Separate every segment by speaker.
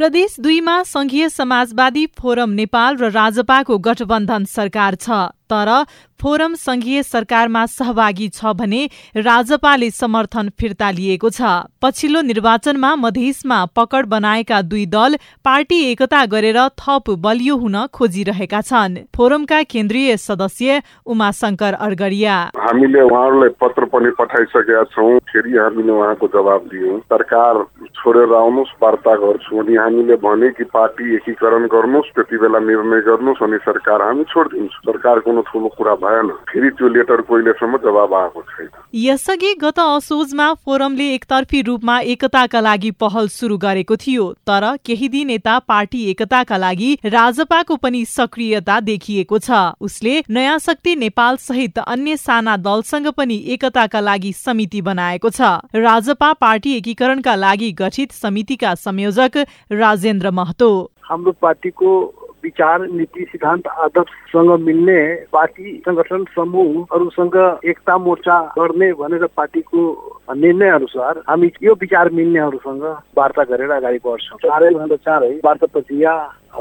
Speaker 1: प्रदेश दुईमा संघीय समाजवादी फोरम नेपाल र राजपाको गठबन्धन सरकार छ। तर फोरम संघीय सरकारमा सहभागी छ भने राजपाले समर्थन फिर्ता लिएको छ। पछिल्लो निर्वाचनमा मधेसमा पकड बनाएका दुई दल पार्टी एकता गरेर थप बलियो हुन खोजिरहेका छन्। फोरमका केन्द्रीय सदस्य उमाशंकर अर्गरिया
Speaker 2: हामीले उहाँहरूलाई पत्र पनि पठाइसकेका छौँ। फेरि हामीले उहाँको जवाब दियौँ। सरकार छोडेर आउनुहोस् वार्ता गर्छु अनि हामीले भने कि पार्टी एकीकरण गर्नुहोस् त्यति बेला निर्णय गर्नुहोस् अनि सरकार हामी छोडिदिन्छौँ। सरकार ठुलो कुरा भएन फेरि त्यो लेटरको अहिलेसम्म जवाब आएको छैन।
Speaker 1: यसअघि गत असोजमा फोरमले एकतर्फी रूपमा एकताका लागि पहल सुरु गरेको थियो तर केही दिन यता पार्टी एकताका लागि राजपाको पनि सक्रियता देखिएको छ। उसले नयाँ शक्ति नेपाल सहित अन्य साना दलसँग पनि एकताका लागि समिति बनाएको छ। राजपा पार्टी एकीकरणका लागि गठित समितिका संयोजक राजेन्द्र महतो।
Speaker 3: हाम्रो पार्टीको विचार नीति सिद्धान्त आदर्शसँग मिल्ने पार्टी संगठन समूहहरूसँग एकता मोर्चा गर्ने भनेर पार्टीको निर्णय अनुसार हामी यो विचार मिल्नेहरूसँग वार्ता गरेर अगाडि बढ्छौँ। चाँडैभन्दा चाँडै वार्ता प्रक्रिया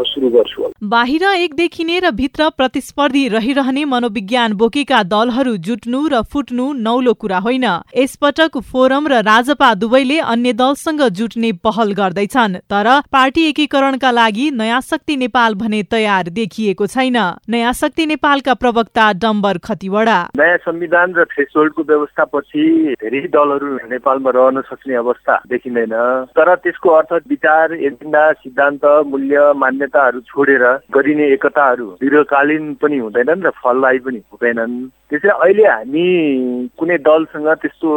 Speaker 3: सुरु गर्छु
Speaker 1: बाहिर एक देखिने र भित्र प्रतिस्पर्धी रहिरहने मनोविज्ञान बोकेका दलहरू जुट्नु र फुट्नु नौलो कुरा होइन। यसपटक फोरम र राजपा दुवैले अन्य दलसँग जुट्ने पहल गर्दैछन् तर पार्टी एकीकरणका लागि नयाँ शक्ति नेपाल भने तयार देखिएको छैन। नयाँ शक्ति नेपालका प्रवक्ता डम्बर खतिवडा।
Speaker 4: नयाँ संविधान र थ्रेसोल्डको व्यवस्थापछि धेरै दलहरू नेपालमा रहन सक्ने अवस्था देखिँदैन। तर त्यसको अर्थ विचार एजेन्डा सिद्धान्त मूल्य मान्य मान्यताहरू छोडेर गरिने एकताहरू दीर्घकालीन पनि हुँदैनन् र फलदायी पनि हुँदैनन्। त्यसैले अहिले हामी कुनै दलसँग त्यस्तो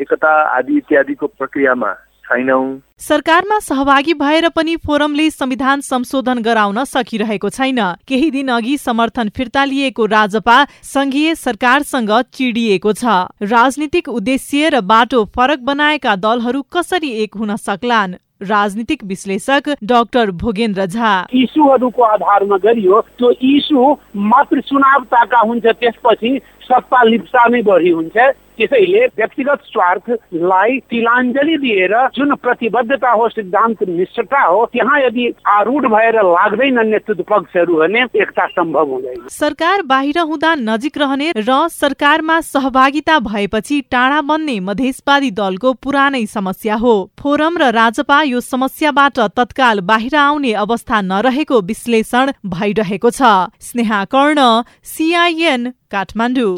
Speaker 4: एकता आदि इत्यादिको प्रक्रियामा छैनौँ।
Speaker 1: सरकारमा सहभागी भएर पनि फोरमले संविधान संशोधन गराउन सकिरहेको छैन। केही दिन अघि समर्थन फिर्ता लिएको राजपा संघीय सरकारसँग चिडिएको छ। राजनीतिक उद्देश्य र बाटो फरक बनाएका दलहरू कसरी एक हुन सक्लान्? राजनीतिक विश्लेषक डाक्टर भोगेन्द्र झा।
Speaker 5: इस्युहरूको आधारमा गरियो त्यो इस्यु मात्र चुनावताका हुन्छ त्यसपछि सत्ता लिप्सा नै बढी हुन्छ। त्यसैले व्यक्तिगत स्वार्थलाई तिलाञ्जली दिएर जुन प्रतिबद्धता हो सिद्धान्त निष्ठता हो त्यहाँ यदि आरूढ भएर लाग्दैन नेतृत्व पक्षहरू भने एकता सम्भव हुँदैन।
Speaker 1: सरकार बाहिर हुँदा नजिक रहने र सरकारमा सहभागिता भएपछि टाढा बन्ने मधेसवादी दलको पुरानै समस्या हो। फोरम र राजपा यो समस्याबाट तत्काल बाहिर आउने अवस्था नरहेको विश्लेषण भइरहेको छ। स्नेहा कर्ण सिआइएन काठमाडौँ।